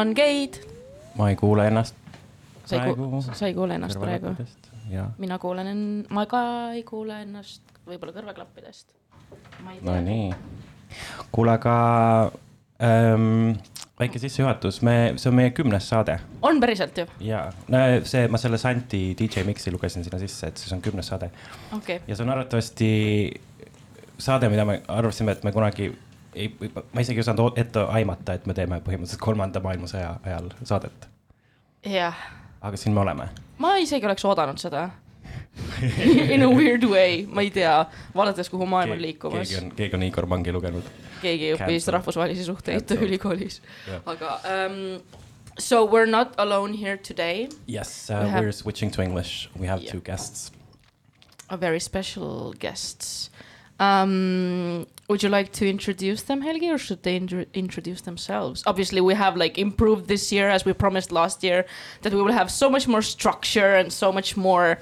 on geid. ma ei kuule ennast sa ei kuule, sa ei kuule ennast praegu? mina kuulen en-, ma ka ei kuule ennast võib-olla kõrvaklappidest. ma ei no tea. nii. kuule, aga ähm, väike sissejuhatus, me, see on meie kümnes saade on päriselt ju? ja no see, ma selle Santi DJ Mixi lugesin sinna sisse, et siis on kümnes saade okei okay., ja see on arvatavasti saade, mida me arvasime, et me kunagi ei, ma isegi ei osanud ette aimata, et me teeme põhimõtteliselt kolmanda maailmasõja ajal saadet, jah. aga siin me oleme. ma isegi oleks oodanud seda. In a weird way, ma ei tea, vaadates, kuhu maailm on liikumas keegi. on, keegi on Igor Mangi lugenud. keegi õppis rahvusvahelisi suhteid ülikoolis aga um, so we are not alone here today Yes uh, We we're switching to English, we have Yeah. two guests. a very special guests um, would you like to introduce them Helgi or should they intro- introduce themselves obviously we have like improved this year as we promised last year that we will have so much more structure and so much more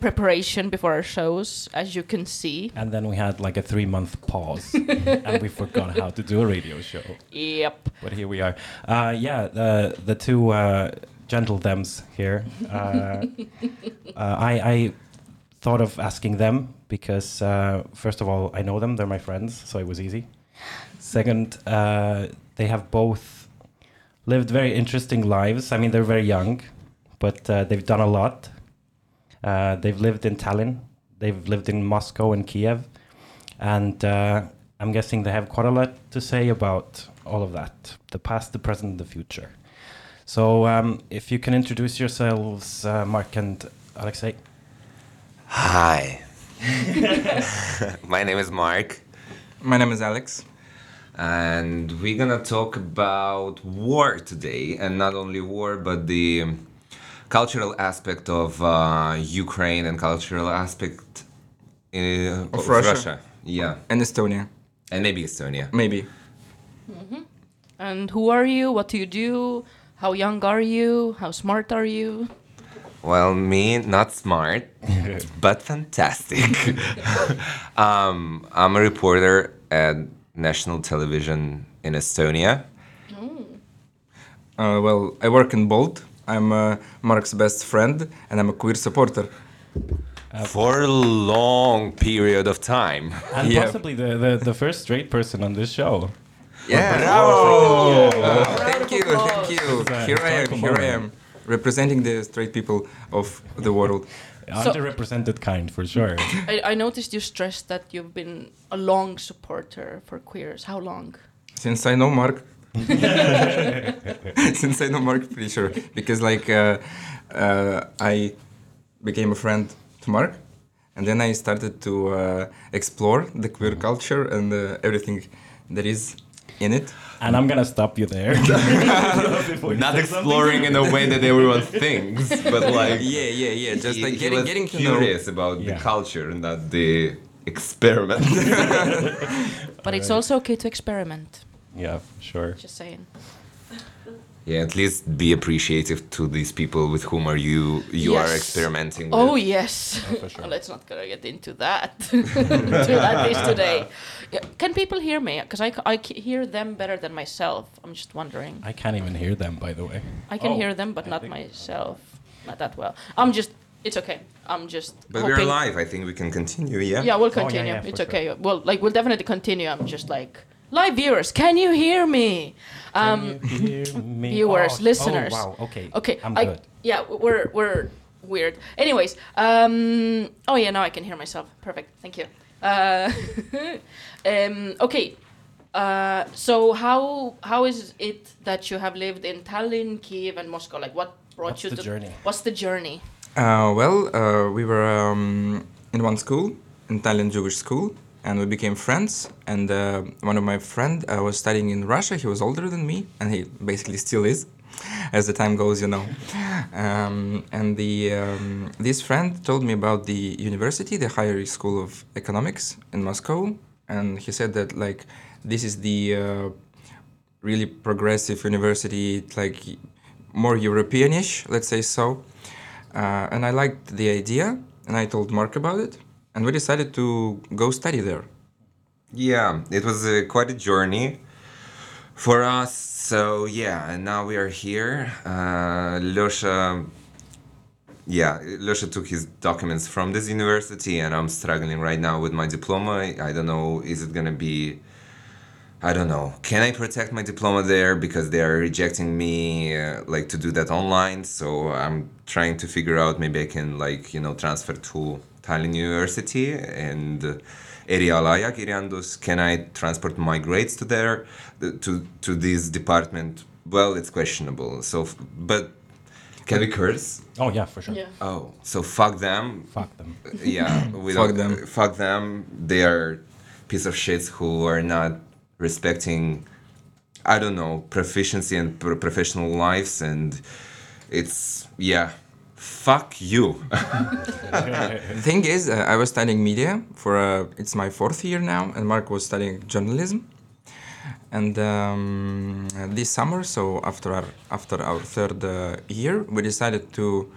preparation before our shows as you can see And then we had like a three month pause and we forgot how to do a radio show. yep But here we are. Uh, yeah, the, the two uh, gentle thems here. Uh, uh, I, I thought of asking them because, uh, first of all, I know them, they're my friends, so it was easy. Second, uh, they have both lived very interesting lives. I mean, they're very young, but uh, they've done a lot. Uh, they've lived in Tallinn, they've lived in Moscow and Kiev, and uh, I'm guessing they have quite a lot to say about all of that the past, the present, the future. So, um, if you can introduce yourselves, uh, Mark and Alexei. Hi. My name is Mark, My name is Alex. and we're gonna talk about war today, and not only war, but the um, cultural aspect of uh, Ukraine and cultural aspect uh, Of Russia. Yeah, And Estonia, and maybe Estonia. maybe. and who are you what do you do how young are you how smart are you Well, me, not smart, but fantastic. um, I'm a reporter at national television in Estonia. Uh, well, I work in Bolt. I'm uh, Mark's best friend, and I'm a queer supporter. for a long period of time. And Yeah. possibly the, the, the first straight person on this show. Yeah. Uh, thank you, thank you. This is Here I am, historical here I am, representing the straight people of the world. So- Underrepresented kind, for sure. I, I noticed you stressed that you've been a long supporter for queers. How long? Since I know Mark, since I know Mark, pretty sure, because like uh, uh, I became a friend to Mark, and then I started to uh, explore the queer culture and uh, everything that is in it. And I'm gonna stop you there. Before you Not say exploring in a way that everyone thinks, but like Yeah, yeah, yeah. Just he- like he getting was getting to know. curious about Yeah. the culture and not the experiment. But it's also okay to experiment. something. Yeah, sure. Just saying. Yeah, at least be appreciative to these people with whom are you you are Yes. experimenting Oh with. yes. Oh, for sure. Let's not gonna get into that. to that this today. Yeah. Can people hear me? Because I, I hear them better than myself. I'm just wondering. I can't even hear them, by the way. I can Oh, hear them, but I not think- myself. Not that well. I'm just. It's okay. I'm just. But hoping- we're live. I think we can continue. Yeah. Yeah, we'll Oh, yeah, continue. yeah, for it's sure. okay. Well, like we'll definitely continue. I'm just like live viewers. Can you hear me? Um, Can you hear me? viewers, Oh, listeners. Oh, wow, okay. Okay, I'm I, good. Yeah, we're we're weird. Anyways, um, oh yeah, now I can hear myself. Perfect. Thank you. Uh, um, okay. Uh, so how how is it that you have lived in Tallinn, Kiev, and Moscow? Like, what brought What's you the to? journey? What's the journey? Uh, well, uh, we were um, in one school, in Tallinn Jewish school, and we became friends. And uh, one of my friend uh, was studying in Russia. He was older than me, and he basically still is, as the time goes, you know. Um, and the um, this friend told me about the university, the Higher School of Economics in Moscow, and he said that like this is the uh, really progressive university, like more Europeanish, let's say so. Uh, and I liked the idea, and I told Mark about it, and we decided to go study there. Yeah, it was uh, quite a journey For us, so yeah, and now we are here. Uh, Losha, yeah, Losha took his documents from this university, and I'm struggling right now with my diploma. I don't know, is it gonna be I don't know. Can I protect my diploma there because they are rejecting me uh, like to do that online? So I'm trying to figure out maybe I can like you know transfer to Tallinn University and uh, eriala ajakirjandus. Can I transport my grades to there to to this department? Well, it's questionable. So, but can we curse? Oh yeah, for sure. Yeah. Oh, so fuck them. Fuck them. Yeah, we Fuck them. Fuck them. They are piece of shits who are not respecting, I don't know, proficiency and pro- professional lives, and it's yeah, fuck you. The thing is, uh, I was studying media for uh, it's my fourth year now, and Mark was studying journalism. And um, this summer, so after our after our third uh, year, we decided to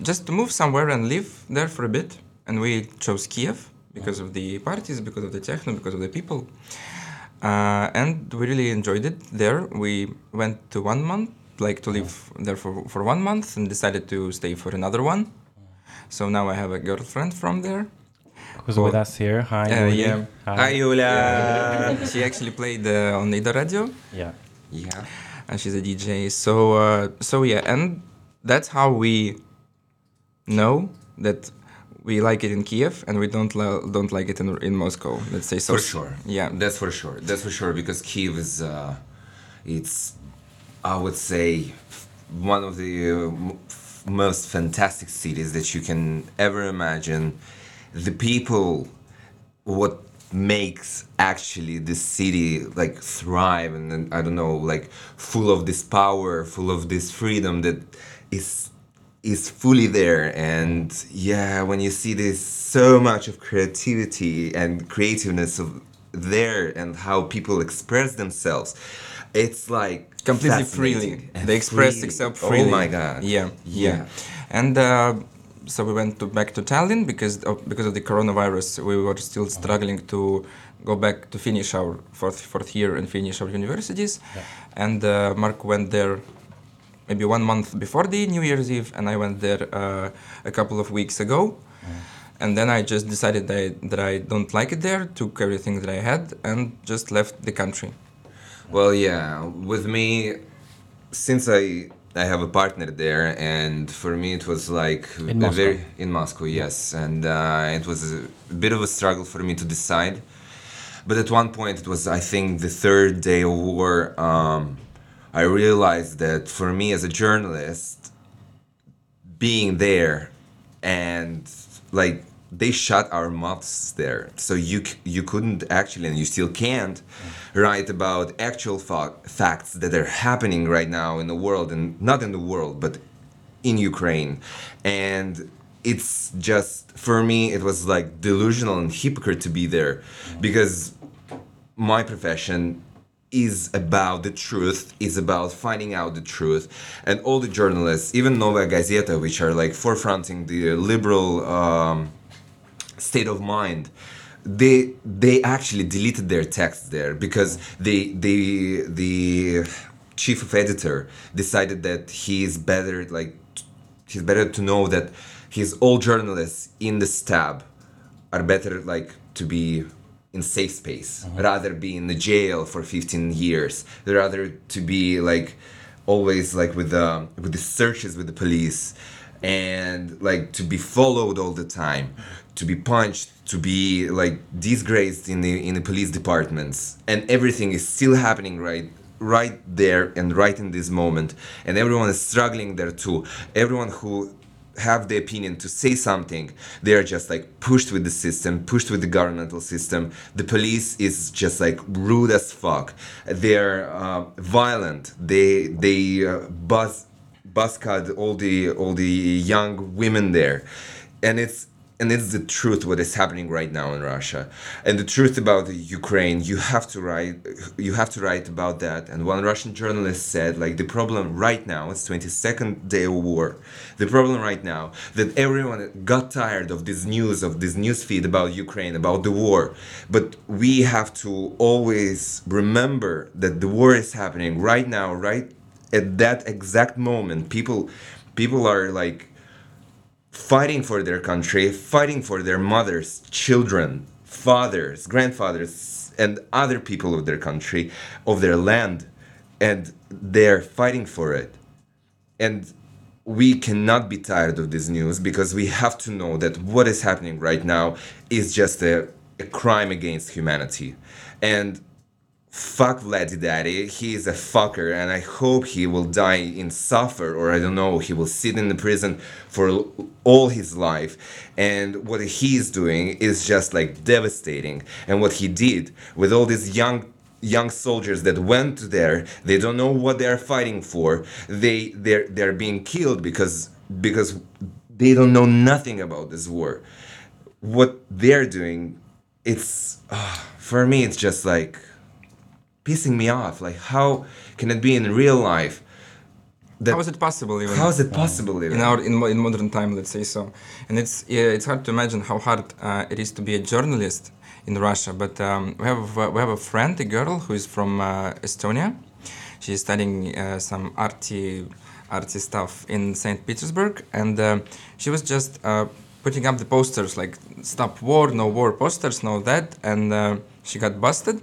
just to move somewhere and live there for a bit. And we chose Kiev because of the parties, because of the techno, because of the people. Uh, and we really enjoyed it there. We went to one month, like to live there for, for one month, and decided to stay for another one. So now I have a girlfriend from there. Who's Cool. with us here? Hi. Uh, Yuri. yeah. Hi, Yulia. she actually played uh, on Ida Radio, Yeah. Yeah. and she's a DJ. So uh, so yeah, and that's how we know that we like it in Kiev and we don't lo- don't like it in, in Moscow. Let's say so. For sure. Yeah. That's for sure. That's for sure because Kiev is, uh, it's, I would say, one of the most fantastic cities that you can ever imagine. The people, what makes actually the city like thrive and, then I don't know, like full of this power, full of this freedom that is is fully there and yeah when you see this so much of creativity and creativeness of there and how people express themselves it's like completely freely. and They express freely. themselves freely. oh my god Yeah, yeah. Yeah. And uh, so we went to back to Tallinn because of, because of the coronavirus. We were still struggling to go back to finish our fourth fourth year and finish our universities. And uh, Mark went there maybe one month before the New Year's Eve, and I went there uh, a couple of weeks ago. And then I just decided that I, that I don't like it there, took everything that I had, and just left the country. Well, yeah, with me, since I I have a partner there, and for me it was like In a Moscow. very in Moscow, yes, and uh, it was a bit of a struggle for me to decide. But at one point, it was I think the third day of war. Um, I realized that for me as a journalist, being there and like they shut our mouths there so you you couldn't actually and you still can't write about actual fa- facts that are happening right now in the world and not in the world but in Ukraine and it's just for me it was like delusional and hypocrite to be there because my profession is about the truth, is about finding out the truth. And all the journalists, even Nova Gazeta, which are like forefronting the liberal um, state of mind, they they actually deleted their texts there because they they the chief of editor decided that he is better like he's better to know that his all journalists in the stab are better like to be in safe space mm-hmm. rather be in the jail for 15 years rather to be like always like with the with the searches with the police and like to be followed all the time to be punched to be like disgraced in the in the police departments. And everything is still happening right right there and right in this moment. And everyone is struggling there too. Everyone who have the opinion to say something they are just like pushed with the system pushed with the governmental system. The police is just like rude as fuck. They're uh, violent. They they uh, buzz buzzcut all the all the young women there. And it's and it's the truth what is happening right now in Russia, and the truth about Ukraine. You have to write, you have to write about that. And one Russian journalist said, like the problem right now, it's 22nd day of war. The problem right now that everyone got tired of this news, of this news feed about Ukraine, about the war. But we have to always remember that the war is happening right now, right at that exact moment. People, people are like fighting for their country, fighting for their mothers, children, fathers, grandfathers, and other people of their country, of their land, and they're fighting for it. And we cannot be tired of this news because we have to know that what is happening right now is just a, a crime against humanity. And fuck Vladdy Daddy. He is a fucker, and I hope he will die in suffer, or I don't know, he will sit in the prison for all his life. And what he is doing is just like devastating. And what he did with all these young young soldiers that went there, they don't know what they are fighting for. They they're they're being killed because because they don't know nothing about this war. What they're doing, it's uh, for me, it's just like pissing me off. Like, how can it be in real life? How is it possible even? how is it possible even? in our in, in modern time let's say so and it's yeah, it's hard to imagine how hard uh, it is to be a journalist in russia but um, we have a, we have a friend a girl who is from uh, estonia she's studying uh, some arty arty stuff in st petersburg and uh, she was just uh, putting up the posters like stop war no war posters no that and uh, she got busted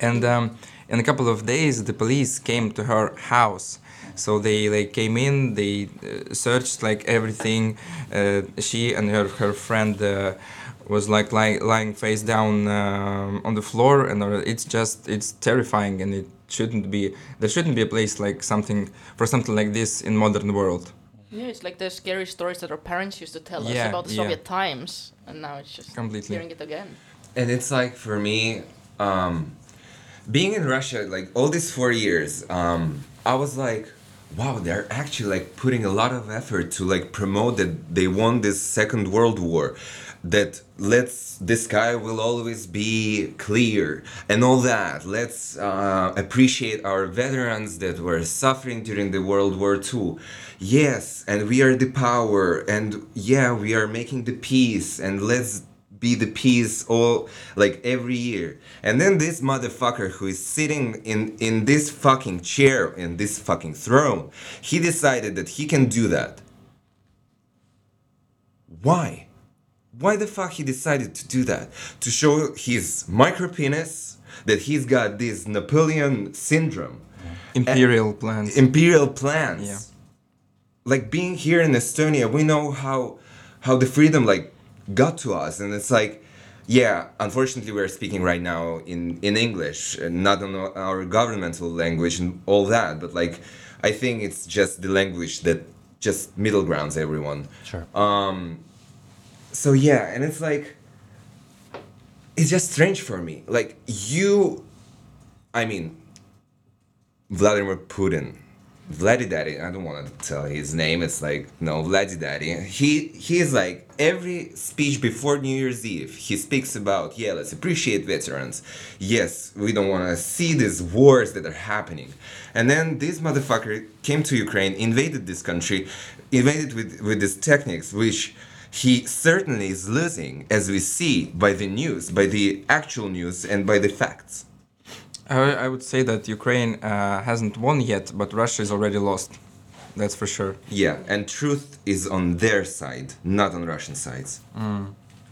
and um, in a couple of days the police came to her house so they they came in they uh, searched like everything uh, she and her her friend uh, was like lying, lying face down um, on the floor and uh, it's just it's terrifying and it shouldn't be there shouldn't be a place like something for something like this in modern world Yeah, it's like the scary stories that our parents used to tell us Yeah, about the yeah. Soviet times, and now it's just Completely. hearing it again. and it's like for me um being in russia like all these four years um i was like wow they're actually like putting a lot of effort to like promote that they won this second world war that let's the sky will always be clear and all that. Let's uh, appreciate our veterans that were suffering during the world war ii yes and we are the power and yeah we are making the peace and let's be the peace all like every year. And then this motherfucker who is sitting in in this fucking chair in this fucking throne he decided that he can do that. Why? Why the fuck he decided to do that? To show his micro penis that he's got this napoleon syndrome. Imperial plans. Imperial plans. Yeah. like being here in estonia we know how how the freedom like got to us and it's like yeah unfortunately we're speaking right now in in english and not in our governmental language and all that but like i think it's just the language that just middle grounds everyone Sure. um so yeah and it's like it's just strange for me like you i mean Vladimir Putin. Vladdy Daddy, I don't want to tell his name. It's like no, Vladdy Daddy. He he's like every speech before New Year's Eve. He speaks about yeah, let's appreciate veterans. Yes, we don't want to see these wars that are happening. And then this motherfucker came to Ukraine, invaded this country, invaded with with these techniques, which he certainly is losing, as we see by the news, by the actual news, and by the facts. I, I would say that Ukraine uh, hasn't won yet, but Russia is already lost. That's for sure. Yeah, and truth is on their side, not on Russian sides.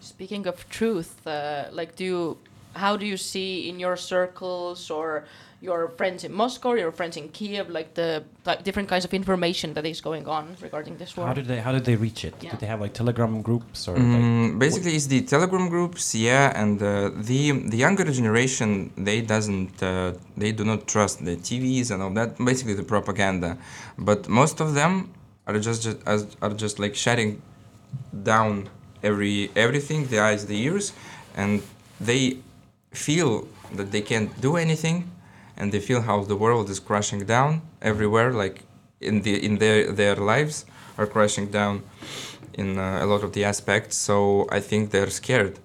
Speaking of truth, uh, like, do you, how do you see in your circles or your friends in Moscow, your friends in Kiev, like the like, different kinds of information that is going on regarding this war? How did they How did they reach it? Yeah. Did they have like Telegram groups or? like, Mm, basically, it's the Telegram groups, yeah, and uh, the the younger generation they doesn't uh, they do not trust the TVs and all that. Basically, the propaganda, but most of them are just, just as are just like shutting down every everything, the eyes, the ears, and they feel that they can't do anything, and they feel how the world is crashing down everywhere, like in the in their their lives are crashing down, in uh, a lot of the aspects. So I think they're scared.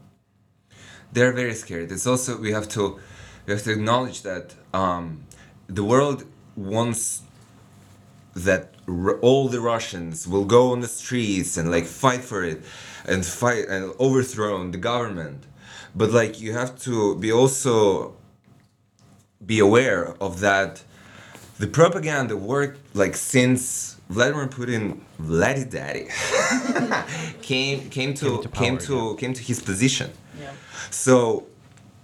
they're very scared. It's also we have to we have to acknowledge that um, the world wants that all the Russians will go on the streets and like fight for it and fight and overthrow the government. But like you have to be also be aware of that the propaganda worked like since Vladimir Putin Vladdy Daddy came came to Came to came power, to came to his position. Yeah. So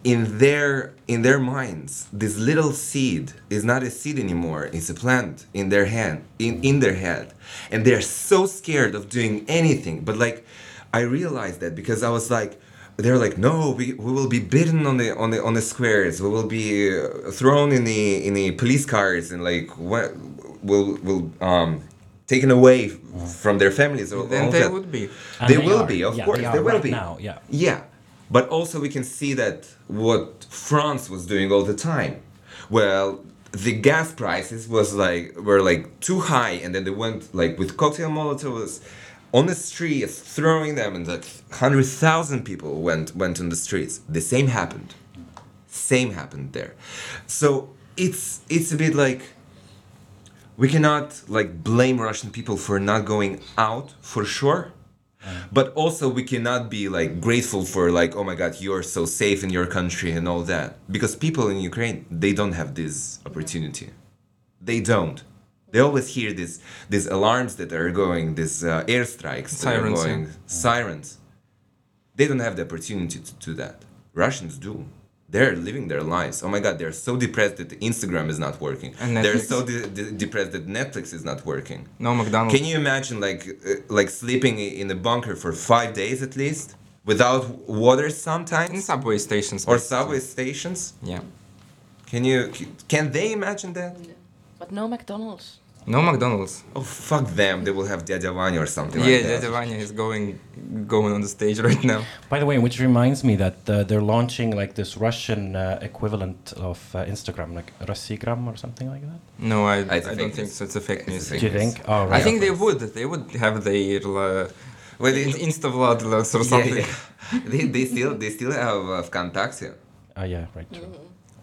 in their in their minds, this little seed is not a seed anymore. It's a plant in their hand, in, in their head. And they're so scared of doing anything. But like I realized that because I was like they're like no we, we will be beaten on the on the on the squares we will be uh, thrown in the in the police cars and like what will will um taken away from their families or Then they that. would be. And They will are. be, of Yeah, course, They, they will right be. now. Yeah. Yeah, but also we can see that what France was doing all the time. Well, the gas prices was like were like too high, and then they went like with cocktail molotovs on the streets, throwing them, and like hundred thousand people went went on the streets. The same happened. Same happened there. So it's it's a bit like we cannot like blame Russian people for not going out for sure. But also we cannot be like grateful for like oh my god you're so safe in your country and all that because people in Ukraine they don't have this opportunity. They don't. They always hear this these alarms that are going, these uh, airstrikes that are Sirens, going, yeah. sirens. They don't have the opportunity to do that. Russians do. They're living their lives. Oh my God, they're so depressed that Instagram is not working. And they're so de- de- depressed that Netflix is not working. No McDonald's. Can you imagine like uh, like sleeping in a bunker for five days at least without water sometimes? in subway stations. or basically. subway stations? Yeah. Can you can they imagine that? But no McDonald's. No McDonald's. Oh fuck them! They will have Dядя Vanya or something yeah, like that. Dядя Vanya is going going on the stage right now. By the way, which reminds me that uh, they're launching like this Russian uh, equivalent of uh, Instagram, like Rossigram or something like that. No, I, I It's a don't fake think news. so. It's a fake It's a news. fake Do you news. think? Oh, I right. think they would. They would have their uh, Well, they, Insta vlog or something. Yeah, yeah. they, they still they still have uh, VKontakte. Oh, yeah, right. true.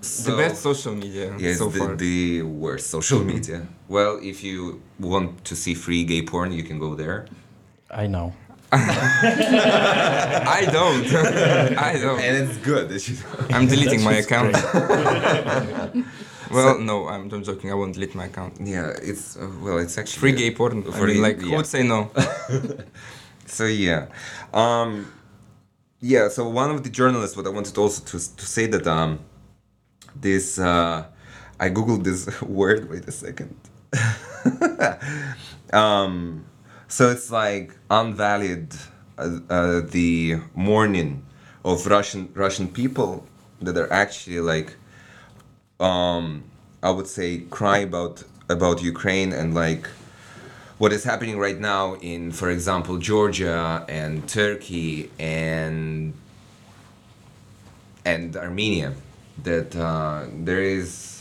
So, the best social media Yes, so the, far. the worst social media. Well, if you want to see free gay porn, you can go there. I know. I don't. I don't. And it's good. It's just- I'm deleting my account. well, no, I'm, I'm joking. I won't delete my account. yeah, it's uh, well, it's actually Free gay porn. I mean, like, who would say no? So yeah, um, yeah. So one of the journalists, what I wanted also to to say that um, this uh, I googled this word. Wait a second. um, so it's like unvalid uh, uh, the mourning of Russian Russian people that are actually like um, I would say cry about about Ukraine and like what is happening right now in, for example, Georgia and Turkey and and Armenia, that uh, there is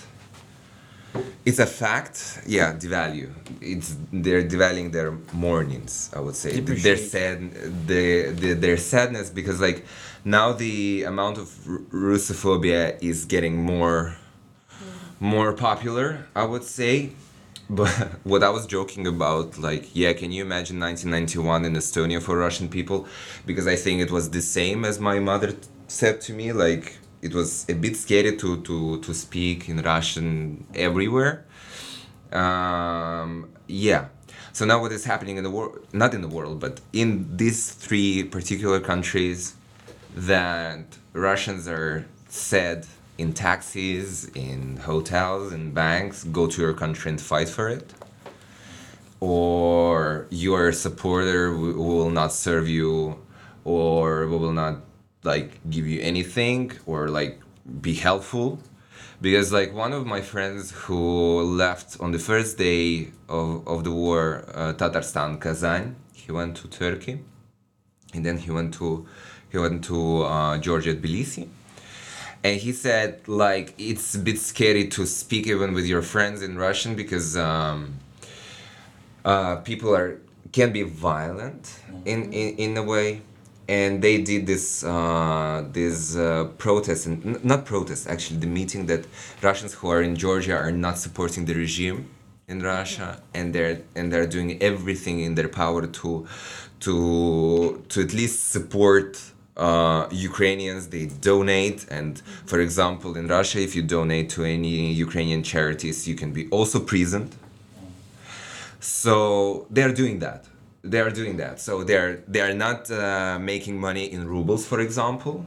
it's a fact. Yeah, devalue. It's they're devaluing their mournings. I would say their sad, the, the their sadness because like now the amount of R- Russophobia is getting more more popular. I would say. But what I was joking about, like, yeah, can you imagine 1991 in Estonia for Russian people? Because I think it was the same as my mother t- said to me. Like, it was a bit scary to to to speak in Russian everywhere. Um, yeah. So now what is happening in the world? Not in the world, but in these three particular countries, that Russians are said in taxis, in hotels, in banks, go to your country and fight for it. Or your supporter will not serve you, or we will not like give you anything, or like be helpful. Because like one of my friends who left on the first day of, of the war, uh, Tatarstan, Kazan, he went to Turkey, and then he went to he went to uh, Georgia, Tbilisi, and he said like it's a bit scary to speak even with your friends in Russian because um, uh, people are can be violent in, in, in a way and they did this uh, this uh, protest and n- not protest actually the meeting that Russians who are in Georgia are not supporting the regime in Russia and they're and they're doing everything in their power to to to at least support uh, Ukrainians. They donate and for example in Russia if you donate to any Ukrainian charities you can be also prisoned so they're doing that they are doing that. So they're they're not uh, making money in rubles for example.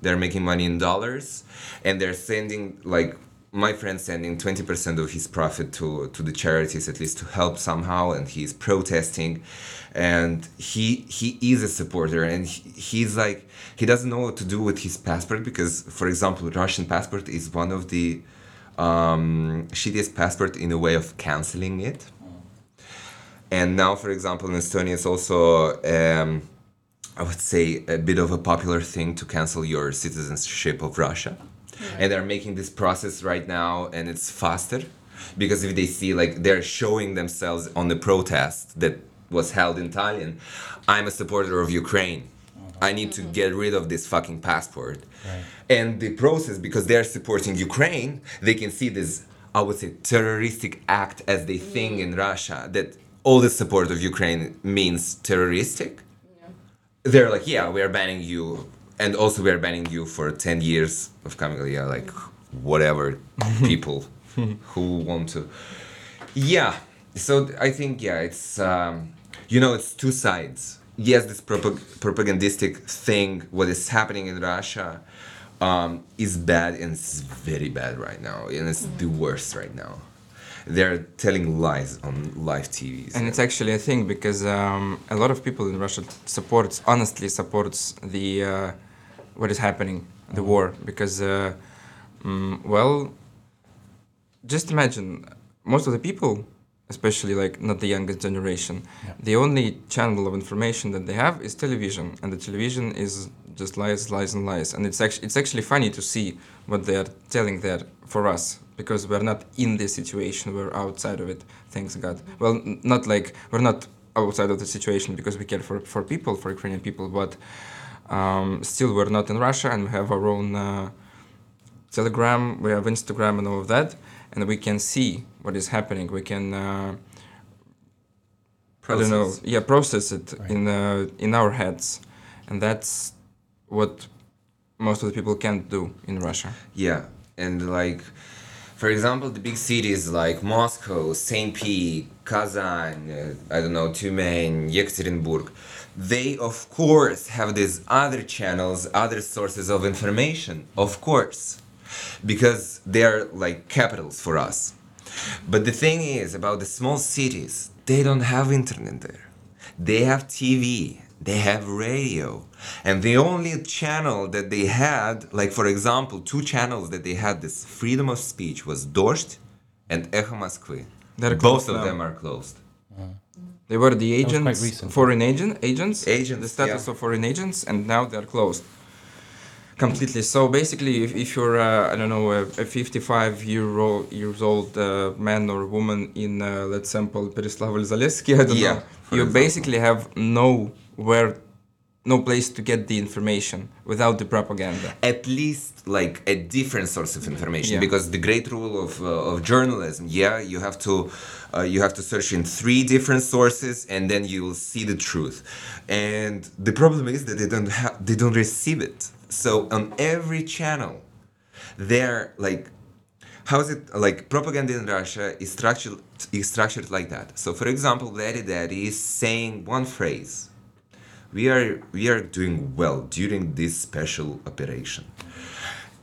They're making money in dollars. And they're sending like my friend sending 20% of his profit to to the charities at least to help somehow and he's protesting. And he he is a supporter and he, he's like he doesn't know what to do with his passport because for example russian passport is one of the um, shittiest passport in a way of canceling it and now, for example, in Estonia, it's also, um, I would say, a bit of a popular thing to cancel your citizenship of Russia. And they're making this process right now, and it's faster because if they see, like, they're showing themselves on the protest that was held in Tallinn, I'm a supporter of Ukraine. I need to get rid of this fucking passport. Right. And the process, because they're supporting Ukraine, they can see this, I would say, terroristic act as they think in Russia that all the support of Ukraine means terroristic. They're like, yeah, we are banning you, and also we are banning you for 10 years of coming, yeah, like whatever people who want to. Yeah, so I think, yeah, it's, um, you know, it's two sides. Yes, this propag- propagandistic thing, what is happening in Russia, um, is bad and it's very bad right now, and it's the worst right now. They're telling lies on live TVs. And it's actually a thing because um, a lot of people in Russia supports, honestly supports the uh, what is happening, the war, because uh, mm, well, just imagine most of the people, especially like not the youngest generation, Yeah. the only channel of information that they have is television, and the television is just lies, lies, and lies. And it's actually it's actually funny to see what they are telling there for us because we're not in this situation, we're outside of it. Thanks God. Well, n- not like we're not outside of the situation because we care for for people, for Ukrainian people, but um, still we're not in Russia and we have our own. Uh, Telegram, we have Instagram and all of that, and we can see what is happening. We can, uh, I don't know, Process. yeah, process it Right. in uh, in our heads, and that's what most of the people can't do in Russia. Yeah, and like, for example, the big cities like Moscow, St. Pete, Kazan, uh, I don't know, Tyumen, Yekaterinburg, they of course have these other channels, other sources of information, of course, because they're like capitals for us. But the thing is about the small cities, they don't have internet there. They have TV, they have radio, and the only channel that they had, like for example, two channels that they had this freedom of speech was Dozhd and Echo Moskvy. They're Both of now. them are closed. They were the agents, foreign agent, agents, Agents, the status yeah. of foreign agents, and now they're closed completely. So basically, if, if you're, uh, I don't know, a, a 55 year old years old uh, man or woman in, uh, let's sample Pereslavl Zalessky, I don't Yeah, know, you example. basically have no where, no place to get the information without the propaganda. at least like a different source of information Yeah. because the great rule of, uh, of journalism yeah you have to uh, you have to search in three different sources and then you will see the truth and the problem is that they don't have they don't receive it so on every channel they're like how is it like propaganda in Russia is structured is structured like that. So for example, Vladdy Daddy is saying one phrase. We are we are doing well during this special operation.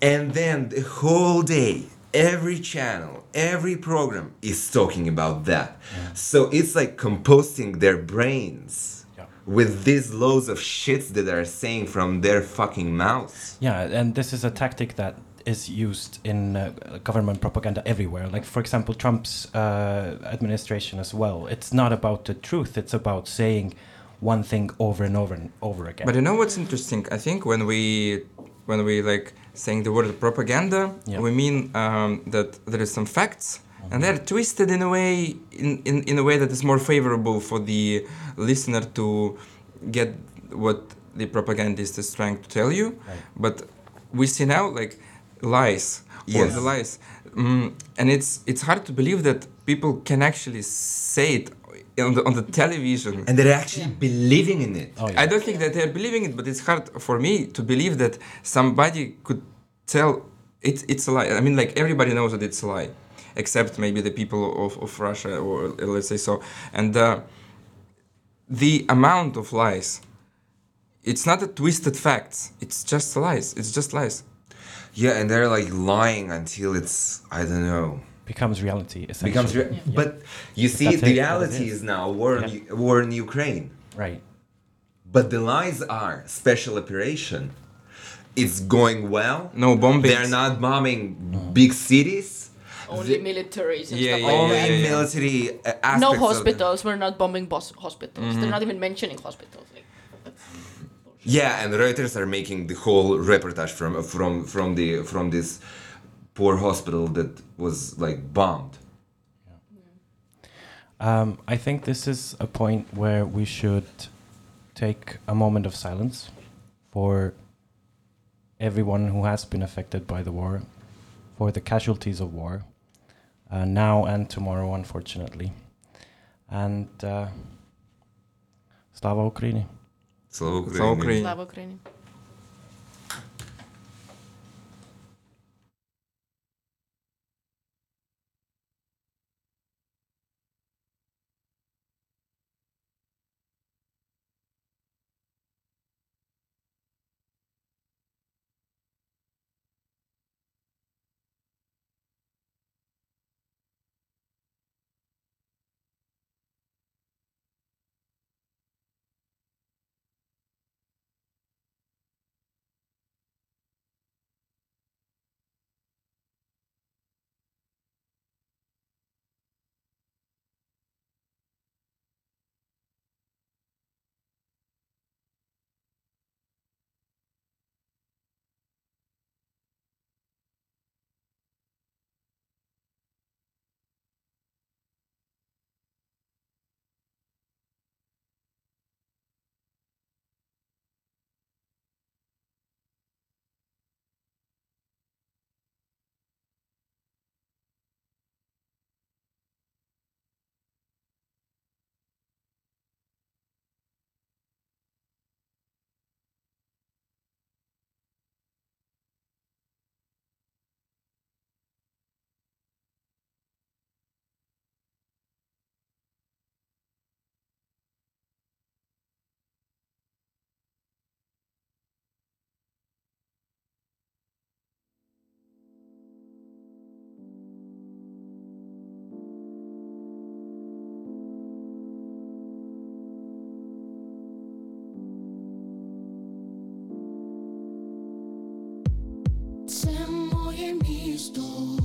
And then the whole day, every channel, every program is talking about that. So it's like composting their brains Yeah. with these loads of shits that are saying from their fucking mouths. Yeah, and this is a tactic that is used in uh, government propaganda everywhere. Like, for example, Trump's uh, administration as well. It's not about the truth, it's about saying one thing over and over and over again. But you know what's interesting? I think when we when we like saying the word propaganda, Yeah. we mean um, that there is some facts and they're twisted in a way in, in, in a way that is more favorable for the listener to get what the propagandist is trying to tell you Right. but we see now like lies all the lies mm, and it's it's hard to believe that people can actually say it on the, on the television And they're actually believing in it. Oh, yeah. I don't think that they're believing it, but it's hard for me to believe that somebody could tell it's it's a lie. I mean, like everybody knows that it's a lie, except maybe the people of, of Russia, or uh, let's say so. And uh, the amount of lies, it's not a twisted facts. It's just lies. It's just lies. Yeah, and they're like lying until it's I don't know becomes reality. Essentially. becomes. Re- But you see, that's the it, reality is. is now war in, war in Ukraine. right. But the lies are special operation. It's going well. No bombing. They're not bombing big cities. Only militaries and Yeah, stuff yeah, like Only yeah, yeah. military uh, aspects. No of hospitals. We're not bombing bos- hospitals. They're not even mentioning hospitals. Like, Yeah, and Reuters are making the whole reportage from from from the from this poor hospital that was like bombed. Um, I think this is a point where we should take a moment of silence for everyone who has been affected by the war, for the casualties of war, uh, now and tomorrow, unfortunately. And uh, Slava Ukraini. Slava Ukraini. Slava Ukraini. Slava Ukraini. Cristo.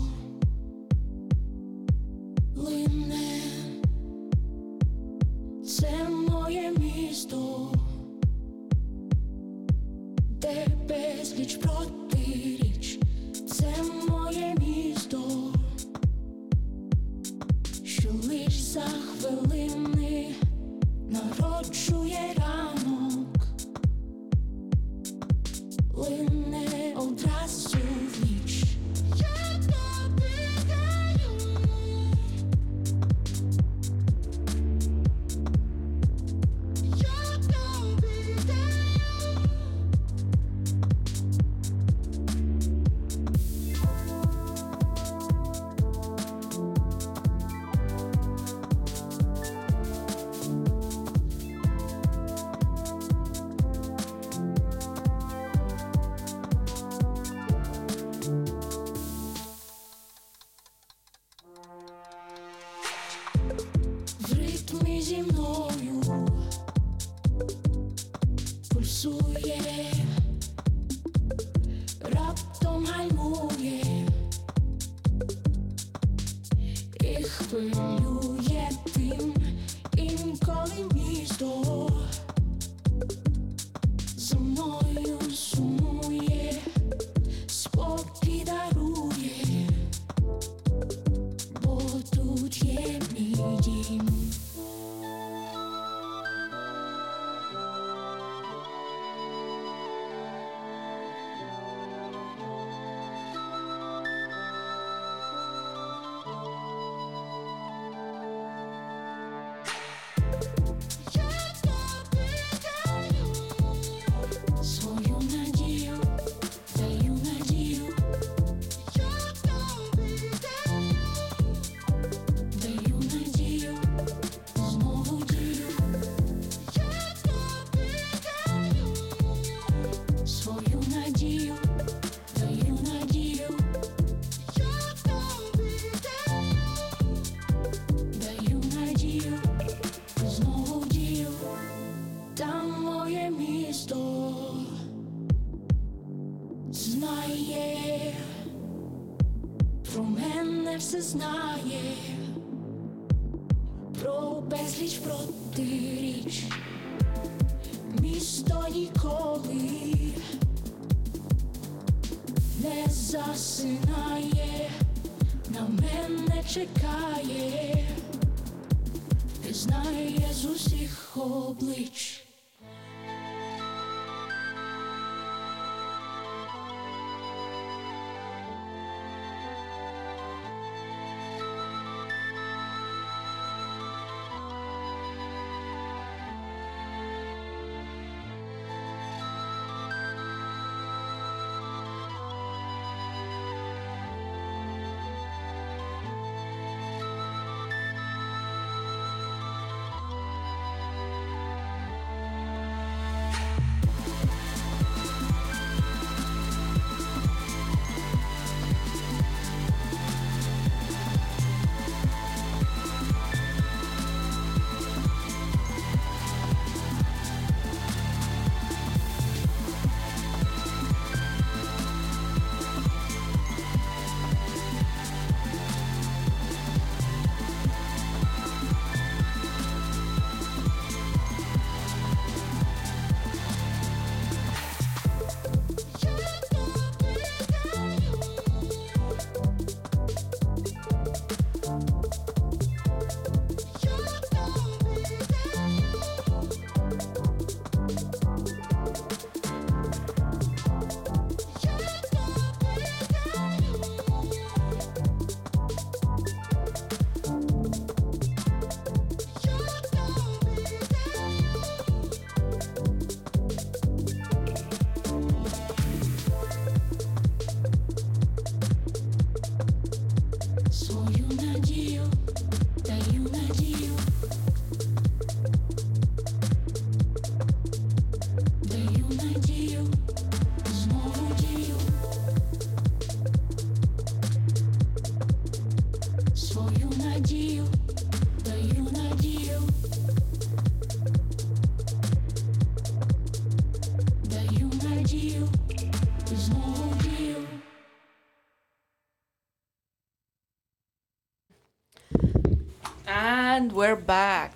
And we're back.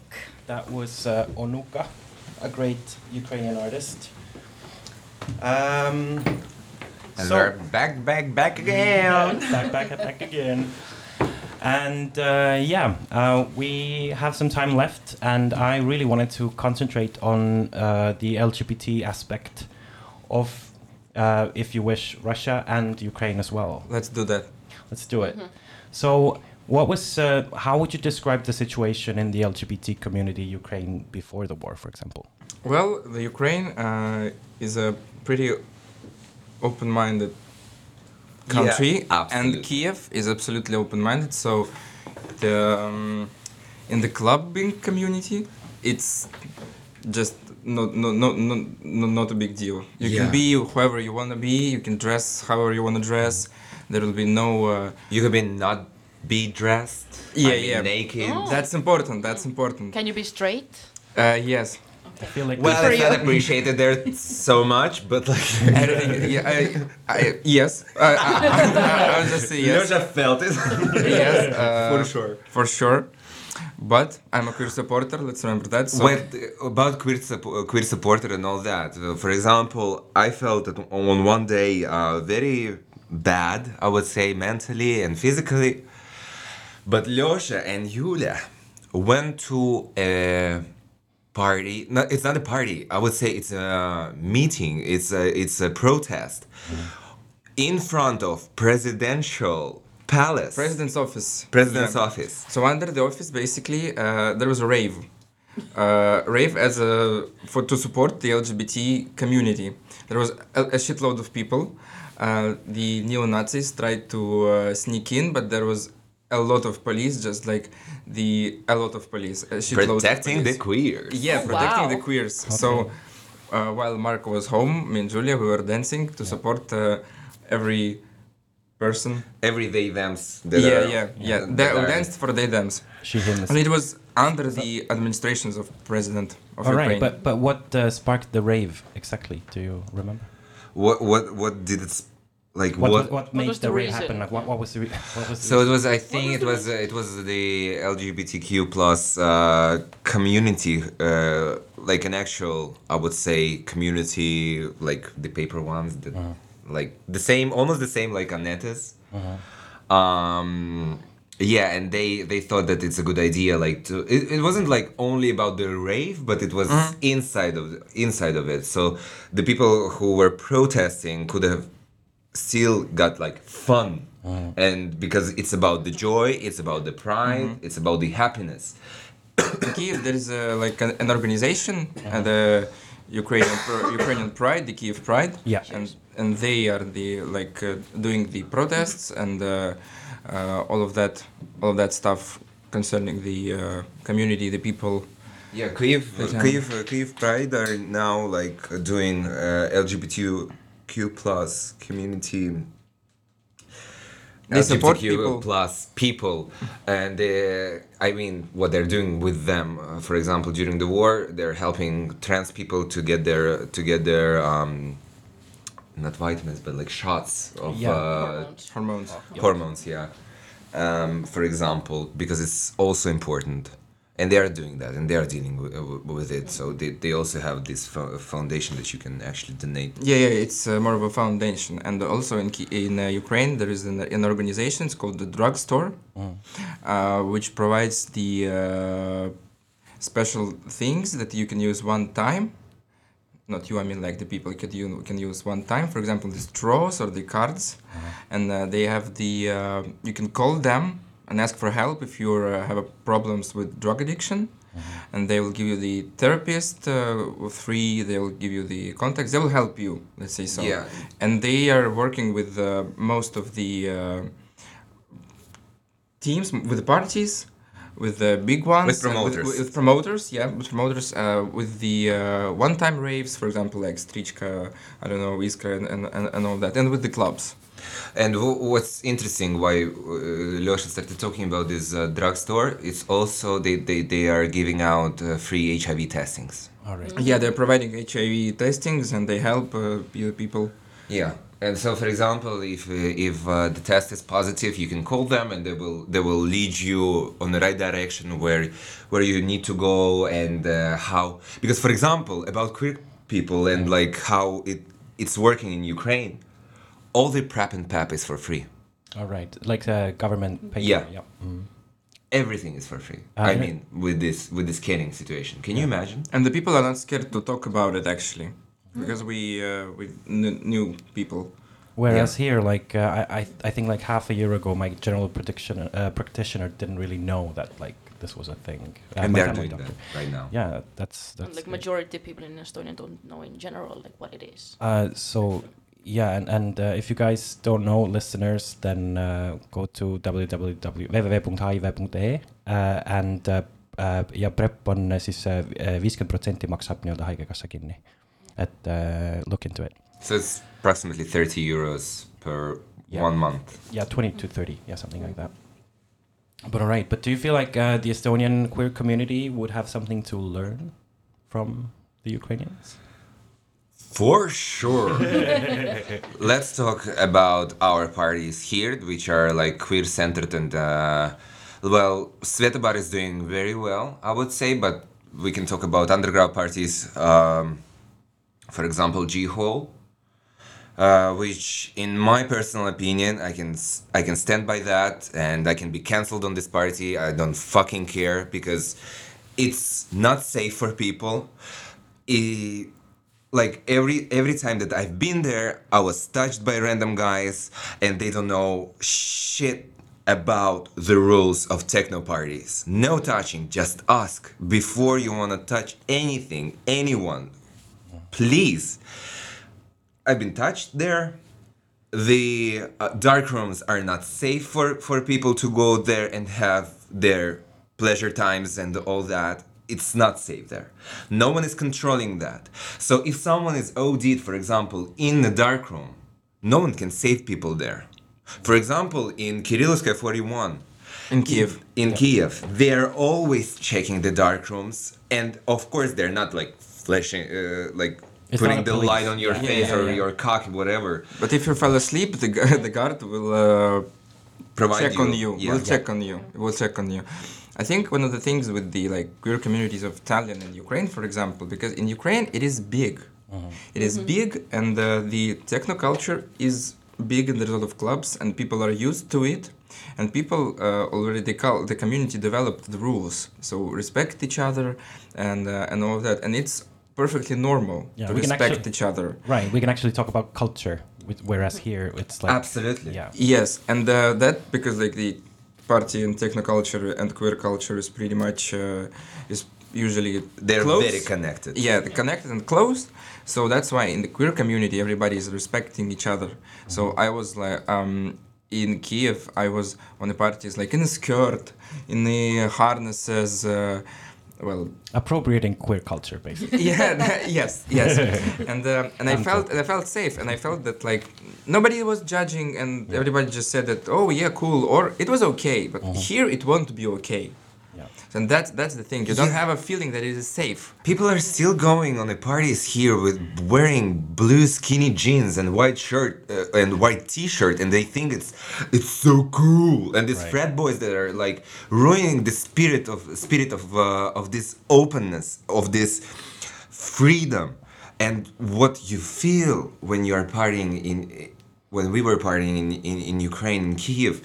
That was uh, Onuka, a great Ukrainian artist. Um, And so- we're back, back, back again. back, back, back again. And uh, yeah, uh, we have some time left, and I really wanted to concentrate on uh, the LGBT aspect of, uh, if you wish, Russia and Ukraine as well. Let's do that. Let's do it. So, what was? Uh, how would you describe the situation in the LGBT community Ukraine before the war, for example? Well, the Ukraine uh, is a pretty open-minded country, Yeah, and Kiev is absolutely open-minded. So, the um, in the clubbing community, it's just not no no no no not a big deal. You Yeah. can be whoever you want to be. You can dress however you want to dress. There will be no. Uh, You could be not be dressed. Yeah, I mean, yeah. Naked. Oh. That's important. That's important. Can you be straight? Uh, yes. I feel like Well, for it's not appreciated there so much, but like. Everything- yeah, I, I, yes. I, I, I, I would just say yes. Lyosha felt it. yes. Uh, For sure. For sure. But I'm a queer supporter. Let's remember that. So Wait, uh, about queer, suppo- uh, queer supporter and all that. uh, For example, I felt that on one day uh, very bad, I would say mentally and physically. But Lyosha and Yulia went to a party. No, it's not a party. I would say it's a meeting. It's a it's a protest in front of presidential palace. president's office. President's Yeah. office. So under the office, basically, uh, there was a rave. Uh, rave as a for to support the LGBT community. There was a, a shitload of people. Uh, the neo Nazis tried to uh, sneak in, but there was a lot of police, just like the a lot of police, a of Protecting the police. queers. Yeah, Oh, protecting wow. the queers. So uh, while Marco was home, me and Julia, we were dancing to support uh, every person. everyday thems. that Yeah, are- yeah, yeah. that They, we are- danced for they thems. she him. And it was under the administrations of president of All Ukraine. right, but but what uh, sparked the rave exactly? Do you remember? What what what did it like What, what, what, what made was the the rave happen? Like, what, what was the re- what was the So it was. I think it was. Uh, it was the LGBTQ plus uh, community, uh, like an actual, I would say, community, like the paper ones, that, like the same, almost the same, like Anettes. Um, yeah, and they they thought that it's a good idea. Like, to, it, it wasn't like only about the rave, but it was inside of inside of it. So the people who were protesting could have still got like fun and because it's about the joy it's about the pride it's about the happiness in Kiev there is uh, like an, an organization, uh, the Ukrainian Ukrainian Pride, the Kiev Pride. Yeah. And and they are the like uh, doing the protests and uh, uh, all of that, all of that stuff concerning the uh, community, the people. yeah kyiv Okay. kyiv uh, kyiv pride are now like uh, doing uh, lgbtq plus community They support LGBTQ people. plus people and uh, i mean what they're doing with them uh, for example during the war they're helping trans people to get their to get their um not vitamins but like shots of Yeah. uh, Hormones. Hormones. hormones yeah um, for example because it's also important and they are doing that and they are dealing with, with it. So they, they also have this fo- foundation that you can actually donate. Yeah, yeah, it's uh, more of a foundation, and also in in uh, Ukraine there is an, an organization it's called the Drugstore, uh, which provides the uh, special things that you can use one time. Not you, I mean like the people could you can use one time. For example, the straws or the cards, and uh, they have the uh, you can call them and ask for help if you uh, have a problems with drug addiction and they will give you the therapist uh, free they will give you the contacts they will help you let's say so Yeah. and they are working with uh, most of the uh, teams with the parties with the big ones With promoters. with, with promoters yeah with promoters uh, with the uh, one-time raves for example like Strichka I don't know Iska and, and, and, and all that and with the clubs and w- what's interesting why uh, Lyosha started talking about this uh, drugstore it's also they, they, they are giving out uh, free hiv testings All right. yeah they're providing HIV testings and they help uh, people Yeah, and so for example, if uh, if uh, the test is positive, you can call them, and they will they will lead you on the right direction where where you need to go and uh, how. Because for example, about queer people and like how it it's working in Ukraine, all the prep and PEP is for free. All right. Like the government pay. Yeah. yeah. Mm. Everything is for free. Uh, I yeah. mean, with this with this caning situation, can you imagine? And the people are not scared to talk about it actually, because we uh, we kn- knew people. Whereas here, like uh, I, I, I think like half a year ago, my general prediction uh, practitioner didn't really know that like this was a thing. Uh, and they're doing doctor. that right now. Yeah, that's And, that's. like majority of people in Estonia don't know in general like what it is. Uh, so yeah, and and uh, if you guys don't know, listeners, then uh, go to www.www.hiv.ee uh, and uh, uh, ja PrEP on siis viiskümmend protsenti maksab nii-öelda haigekassa kinni. et uh, look into it. So it's approximately 30 euros per Yeah. one month. Yeah, 20 to 30, yeah, something like that. But all right, but do you feel like uh, the Estonian queer community would have something to learn from the Ukrainians? For sure. Let's talk about our parties here, which are like queer centered and uh, well, Svetobar is doing very well, I would say, but we can talk about underground parties. Um, for example, G Hall, uh, which, in my personal opinion, I can I can stand by that, and I can be cancelled on this party. I don't fucking care because it's not safe for people. I- like every every time that I've been there, I was touched by random guys, and they don't know shit about the rules of techno parties. No touching, just ask before you wanna touch anything, anyone. Please. I've been touched there. The uh, dark rooms are not safe for, for people to go there and have their pleasure times and all that. It's not safe there. No one is controlling that. So if someone is OD'd, for example, in the dark room, no one can save people there. For example, in Kirillovskaya 41, In Kiev. in Kiev, they're always checking the dark rooms, and of course they're not like flashing, uh, like It's putting the police. light on your Yeah, face yeah, or yeah. your cock, whatever. But if you fall asleep, the, the guard will uh, Provide check you. on you. Yeah. Will check on you. Will check on you. I think one of the things with the like queer communities of Tallinn and Ukraine, for example, because in Ukraine it is big. It is big, and uh, the techno culture is big, and there's a lot of clubs, and people are used to it. And people uh, already the, cul- the community developed the rules, so respect each other, and uh, and all of that, and it's perfectly normal Yeah, to we can respect actually- each other. Right. We can actually talk about culture, whereas here it's like Absolutely. Yeah. Yes, and uh, that because like the party and techno culture and queer culture is pretty much uh, is usually They're close. very connected. Yeah, they're connected and close. So that's why in the queer community everybody is respecting each other. So I was like um, in Kiev, I was on the parties like in a skirt, in the harnesses. Uh, well, appropriating queer culture, basically. yeah that- yes yes and um, and i felt and i felt safe and i felt that like nobody was judging and everybody just said that oh yeah cool or it was okay but here it won't be okay Yeah. And that's that's the thing you don't have a feeling that it is safe People are still going on the parties here with wearing blue skinny jeans and white shirt uh, and white t-shirt, and they think it's it's so cool. And these Right. frat boys that are like ruining the spirit of spirit of uh, of this openness of this freedom and what you feel when you are partying in when we were partying in, in, in Ukraine in Kiev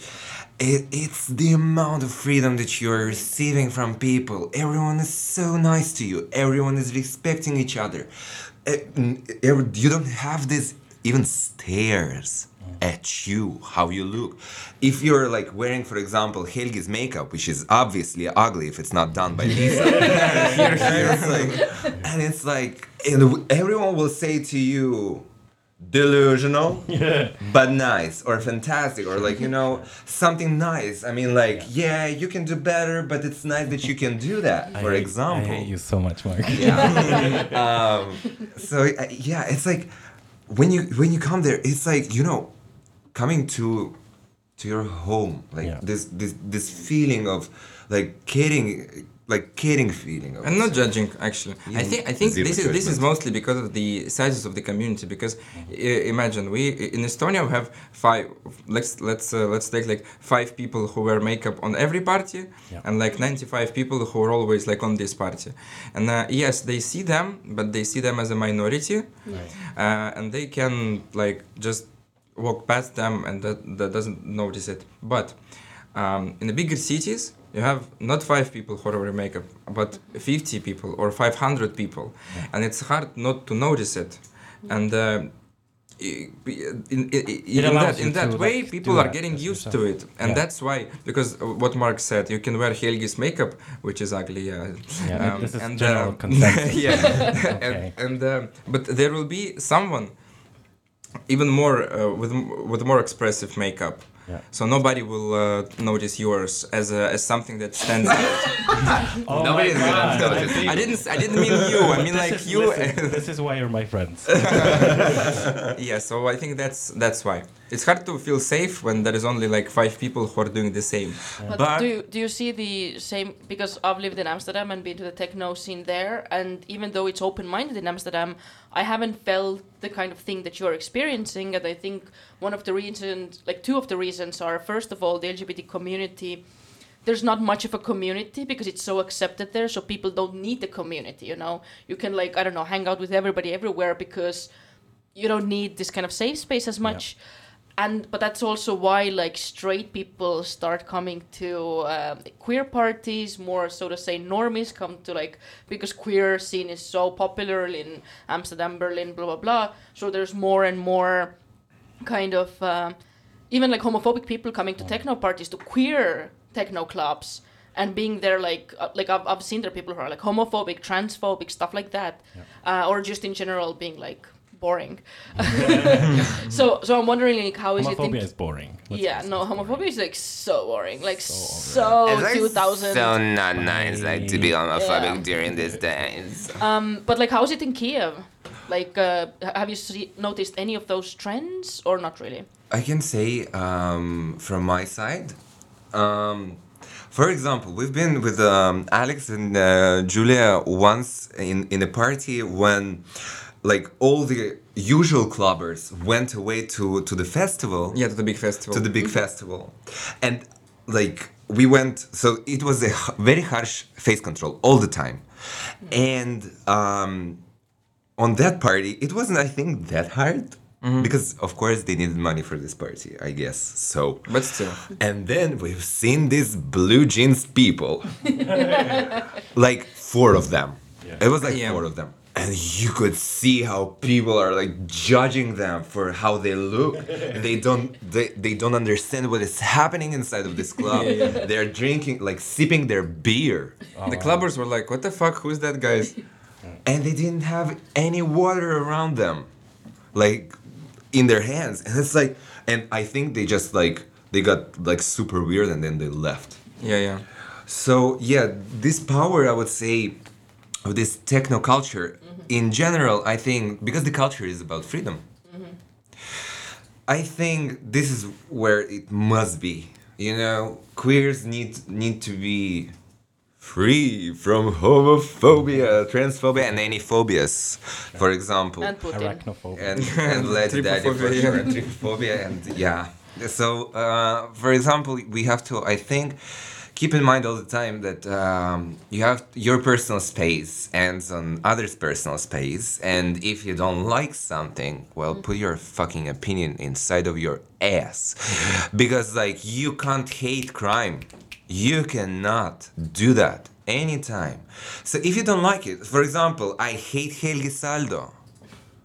it, it's the amount of freedom that you're receiving from people. Everyone is so nice to you. Everyone is respecting each other. Eh, n- eh, every- you don't have this even stares mm. at you how you look. If you're like wearing for example Helgi's makeup which is obviously ugly if it's not done by Lisa. Here, it's like, and it's like and everyone will say to you delusional yeah. but nice or fantastic or like you know something nice i mean like yeah you can do better but it's nice that you can do that I for hate- example I hate you so much, Mark. yeah. um, so uh, yeah, it's like when you when you come there, it's like you know, coming to to your home, like Yeah. this this this feeling of like caring, like caring feeling. I'm not judging actually. I think i think this is this is mostly because of the sizes of the community because i- imagine we in estonia we have five let's let's uh, let's take like five people who wear makeup on every party Yeah. and like 95 people who are always like on this party. And uh, yes they see them but they see them as a minority. Uh, and they can like just walk past them and that, that doesn't notice it. But um, in the bigger cities you have not five people who wear makeup but 50 people or 500 people and it's hard not to notice it and uh, in, in, in, that, in that way like, people are getting used yourself. to it and Yeah. that's why because uh, what mark said you can wear helgi's makeup which is ugly uh, Yeah, this is and, general uh, consensus. yeah Okay. and, and um, but there will be someone even more uh, with with more expressive makeup Yeah. so nobody will uh, notice yours as a, as something that stands out Oh Nobody's my gonna notice. i didn't s- i didn't mean you i mean like is- you listen, this is why you're my friends. yeah so i think that's that's why it's hard to feel safe when there is only like five people who are doing the same But, But- do you, do you see the same? Because I've lived in Amsterdam and been to the techno scene there, and even though it's open-minded in Amsterdam, I haven't felt the kind of thing that you're experiencing. And I think one of the reasons, like two of the reasons, are first of all the LGBT community. There's not much of a community because it's so accepted there, so people don't need the community. You know, you can like I don't know, hang out with everybody everywhere because you don't need this kind of safe space as much and but that's also why like straight people start coming to um, queer parties more so to say normies come to like because queer scene is so popular in amsterdam berlin blah blah blah. So there's more and more kind of um, even like homophobic people coming to techno parties to queer techno clubs and being there like uh, like I've, I've seen there people who are like homophobic transphobic stuff like that uh, or just in general being like boring so so i'm wondering like how is it in, Homophobia is boring. Let's yeah no it. homophobia is like so boring like So so, like 2000 so not nice like to be homophobic Yeah. during these days. um but like how is it in kiev like uh, have you see, noticed any of those trends or not really I can say um, from my side. Um, for example, we've been with um, Alex and uh, Julia once in, in a party when like all the usual clubbers went away to to the festival. Yeah, to the big festival. to the big festival. And like we went so it was a h- very harsh face control all the time. And um on that party it wasn't i think that hard. Because of course they needed money for this party i guess. So But still. and then we've seen these blue jeans people. Like four of them. It was like Yeah. four of them and you could see how people are like judging them for how they look. They don't they, they don't understand what is happening inside of this club. They're drinking like sipping their beer. Oh, the clubbers were like, what the fuck? Who's that, guys? and they didn't have any water around them like in their hands. And it's like and i think they just like they got like super weird and then they left. Yeah, yeah. So yeah, this power I would say of this techno culture in general, I think because the culture is about freedom. I think this is where it must be. You know, queers need need to be free from homophobia, transphobia, and any phobias. For example, And Putin. Arachnophobia. and and Vladdy Daddy for sure, and trypophobia, and yeah. So, uh, for example, we have to, I think, keep in mind all the time that um, you have your personal space ends on others' personal space, and if you don't like something, well, put your fucking opinion inside of your ass, because like you can't hate crime, you cannot do that anytime. So if you don't like it, for example, I hate Helgi Saldo.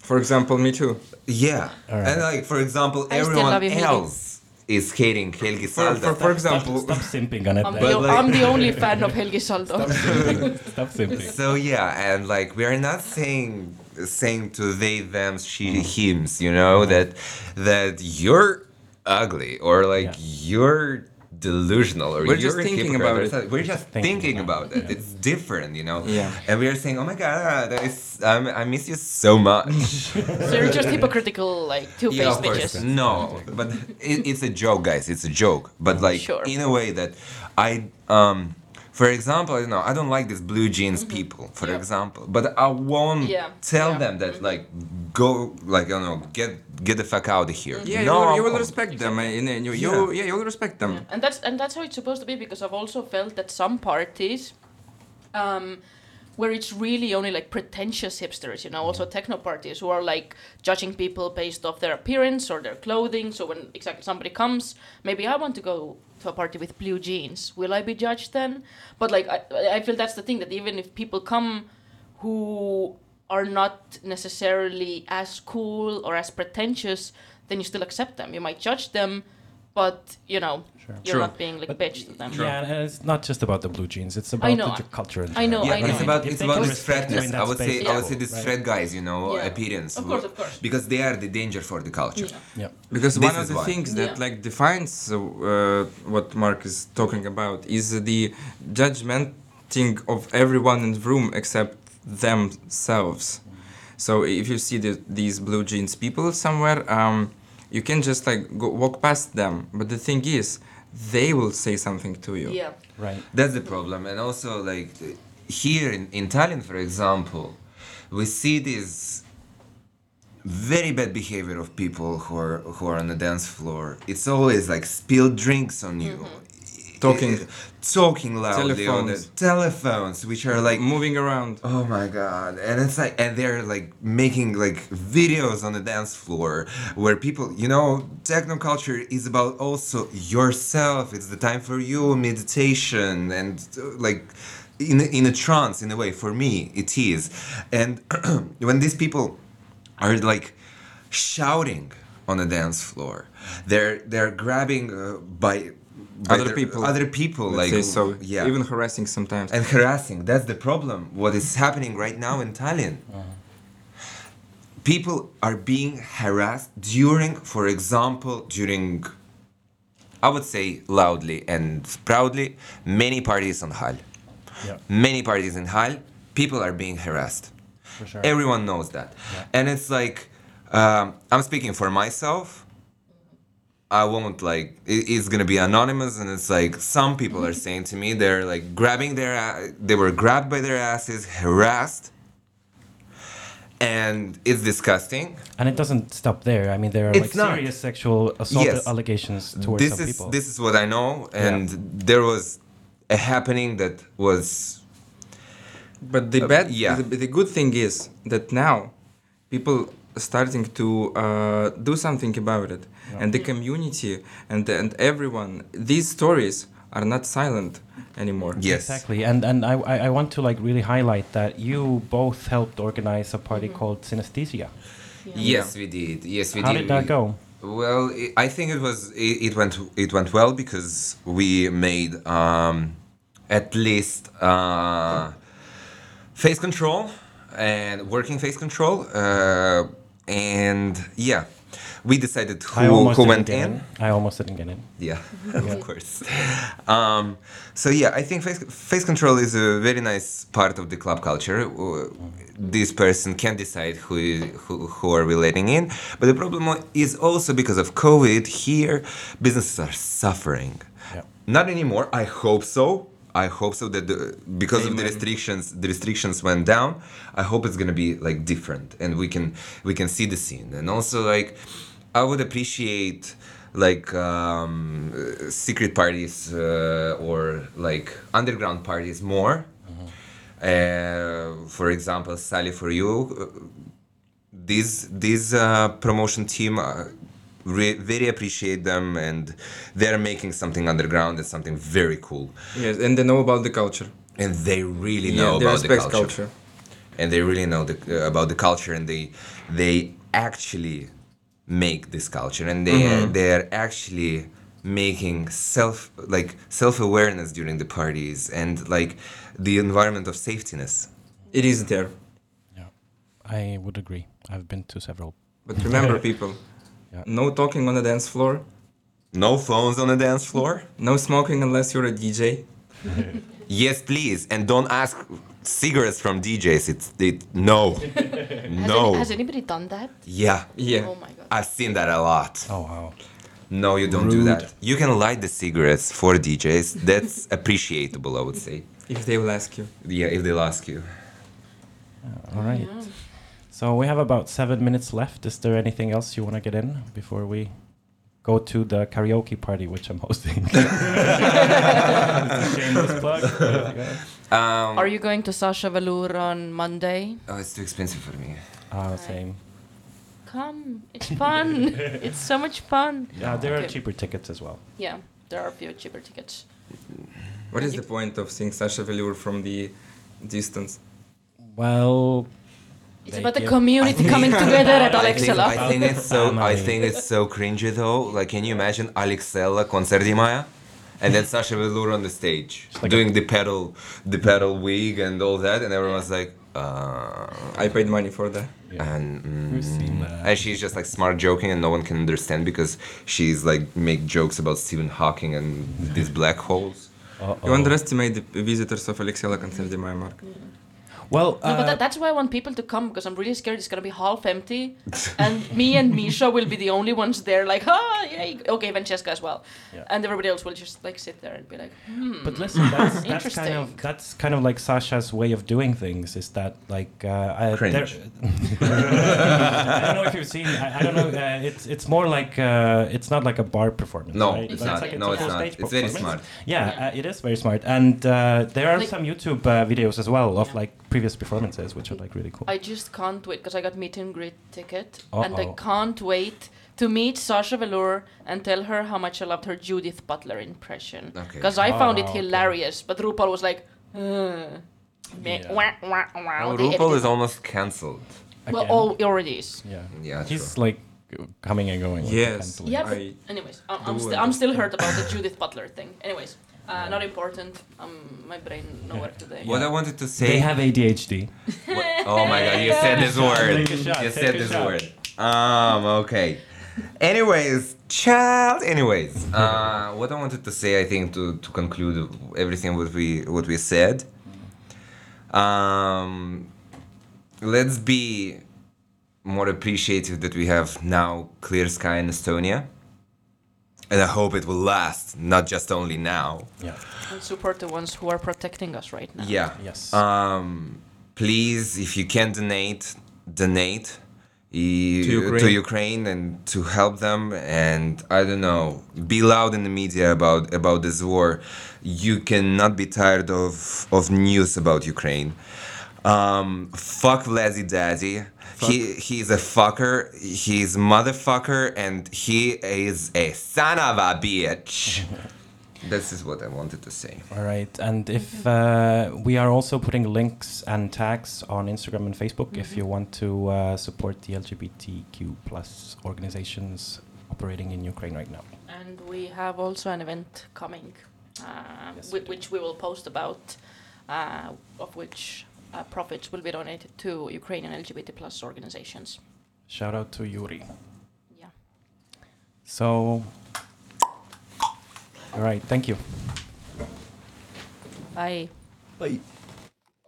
For example, me too. Yeah, All right. and like for example, I everyone love you, Helgi. else is hating Helgi For, Saldo. for, for example, Stop simping on it. I'm. But the, like- I'm the only fan of Helgi Saldo. Stop simping. so yeah, and like we are not saying saying to they, them, she, mm. hims, you know that that you're ugly or like Yeah. you're delusional or We're you're just thinking about it. We're just Thinking thinking, about about it. it, It's different, you know. Yeah. And we are saying, oh my god, that is, um, I miss you so much. so you're just hypocritical, like two-faced Yeah, of course. bitches. No, but it, it's a joke, guys. It's a joke. But like Sure. in a way that I um for example, I don't know, I don't like these blue jeans people, for Mm-hmm. Example. But I won't Yeah. tell Yeah. Mm-hmm. them that like go like I don't know, get get the fuck out of here. yeah, no, you, will, you will won't. respect them. in- in- you, you, Yeah. yeah, you'll respect them. and that's and that's how it's supposed to be because I've also felt that some parties, um, where it's really only like pretentious hipsters, you know, also mm-hmm. techno parties who are like judging people based off their appearance or their clothing. So when exactly somebody comes, maybe I want to go to a party with blue jeans. Will I be judged then? But like I, I feel that's the thing that even if people come who are not necessarily as cool or as pretentious, then you still accept them. You might judge them, but you know, you're True. not being like But bitch to them. Yeah, and it's not just about the blue jeans. It's about know, the culture. I know. Yeah, I know. it's about it's about this respect threatness. I would say space, I would say this Right. threat guys, you know, Yeah. appearance. Of course, of course. Because they are the danger for the culture. Yeah. Because This one of the why. things that Yeah. like defines uh, what Mark is talking about is the judgmenting of everyone in the room except themselves. So if you see the, these blue jeans people somewhere, um, you can just like go walk past them. But the thing is, they will say something to you. Yeah. Right. That's the problem. And also, like, here in, in Tallinn, for example, we see this very bad behavior of people who are who are on the dance floor. It's always like spilled drinks on you. Mm-hmm. Talking. Talking loudly on the Telephones. telephones, which are like Moving around. Oh my god. And it's like and they're like making like videos on the dance floor where people, you know, techno culture is about also yourself. It's the time for you, meditation and uh, like in a, in a trance in a way for me it is. And when these people are like shouting on the dance floor, they're they're grabbing uh, by Other people. other people like so. yeah Even harassing sometimes. and harassing. That's the problem. What is happening right now in Tallinn? People are being harassed during, for example, during, I would say loudly and proudly, many parties on Hall. Yeah. Many parties in Hall, people are being harassed. For sure. Everyone knows that. Yeah. And it's like, um, I'm speaking for myself. I won't like it, it's gonna be anonymous, and it's like some people are saying to me they're like grabbing their they were grabbed by their asses, harassed, and it's disgusting. And it doesn't stop there. I mean, there are It's like not. serious sexual assault Yes. allegations towards this some is people. this is what I know, and there was a happening that was But the Uh, bad, yeah. the, the good thing is that now people are starting to uh, do something about it, and the community and and everyone. These stories are not silent anymore. yes, Exactly, and and I, I I want to like really highlight that you both helped organize a party called Synesthesia. yes, we did. Yes, we How did. did that go? Well, i I think it was it, it went it went well because we made um, at least uh, face control and working face control, uh, and yeah, we decided who who went in. I almost didn't get in. Yeah, of course. Um, so yeah, I think face, face control is a very nice part of the club culture. Uh, This person can decide who, who who are we letting in, but the problem is also because of COVID. Here, businesses are suffering. Yeah. Not anymore. I hope so. I hope so that the, because of the restrictions, the restrictions went down. I hope it's gonna be like different, and we can we can see the scene. And also like, I would appreciate like um, uh, secret parties uh, or like underground parties more. Uh, for example, Sally for you. Uh, this this uh, promotion team. Re- very appreciate them and they're making something underground and something very cool Yes, and they know about the culture. and they really Yeah, know they about the respect culture. culture. and they really know the, uh, about the culture and they they actually make this culture and they Mm-hmm. they're actually making self like self-awareness during the parties and like the environment of safetyness It is there. Yeah, I would agree. I've been to several. But remember, people, Yeah. no talking on the dance floor, no phones on the dance floor no smoking unless you're a DJ. yes please and don't ask cigarettes from djs it's it no Has, no any- has anybody done that? yeah Yeah. Oh my god. i've seen that a lot Oh wow. No, you don't do that. You can light the cigarettes for DJs. That's appreciable, I would say. If they will ask you. Yeah, if they'll ask you. All right. So we have about seven minutes left. Is there anything else you want to get in before we go to the karaoke party, which I'm hosting? Shameless plug. Um, Are you going to Sasha Velour on Monday? Oh, it's too expensive for me. Ah, same. Come, it's fun. it's so much fun. Yeah, there are cheaper tickets as well. Yeah, there are a few cheaper tickets. What is the point of seeing Sasha Velour from the distance? Well, It's They about the give- community coming together at I think, Alexela. I think it's so. I think it's so cringy though. Like, can you imagine Alexela concerti Maya, and then Sasha Velour on the stage like doing the pedal, the pedal wig and all that, and everyone's like, uh, I paid money for that. yeah. and mm, that. and she's just like smart joking, and no one can understand because she's like make jokes about Stephen Hawking and these black holes. Uh-oh. You underestimate the visitors of Alexela Concert de Mark. Well, No, but uh, that, that's why I want people to come because I'm really scared it's gonna be half empty, and me and Misha will be the only ones there. Like, ah, yeah, okay, Francesca as well, Yeah. and everybody else will just like sit there and be like, hmm. But listen, that's, that's kind Interesting. of that's kind of like Sasha's way of doing things. Is that like uh, I, Cringe. I don't know if you've seen. I, I don't know. Uh, it's it's more like uh, it's not like a bar performance. No, right? it's Like, not. like No, it's full not. It's very performance. smart. Yeah, uh, it is very smart, and uh, there are Like- some YouTube uh, videos as well of Yeah. like previous performances, which are like really cool. I just can't wait because I got meet and greet ticket, and I can't wait to meet Sasha Velour and tell her how much I loved her Judith Butler impression. Okay. Because I found it Oh, okay. hilarious, but RuPaul was like, uh, meh, Yeah. wah, wah, wah, Oh, RuPaul is almost cancelled. well, Again. oh, it already is. yeah, Yeah, he's true. like coming and going. with Yes. cancelling. Yeah, but I anyways, I'm, I'm, do sti- I'm still hurt about the Judith Butler thing. Anyways, uh, not important. Um, my brain nowhere today. What I wanted to say. They have ADHD. What- oh my god, you said this word. Take a shot, You take said a this shot. word. Um, okay. Anyways, child. Anyways, uh, what I wanted to say, I think, to, to conclude everything what we what we said. Um, let's be more appreciative that we have now clear sky in Estonia, and I hope it will last, not just only now. Yeah. And support the ones who are protecting us right now. Yeah. Yes. Um, please, if you can donate, donate e- To Ukraine. to Ukraine and to help them and I don't know be loud in the media about about this war you cannot be tired of of news about Ukraine um fuck Vladdy Daddy. He he's a fucker. He's motherfucker and he is a son of a bitch. This is what I wanted to say. All right, and if uh, we are also putting links and tags on Instagram and Facebook if you want to uh, support the LGBTQ plus organizations operating in Ukraine right now. And we have also an event coming, um, Yes, we whi- do. which we will post about, uh, of which uh, Uh, profits will be donated to Ukrainian LGBT plus organizations. Shout out to Yuri. Yeah. So, all right, thank you. Bye. Bye.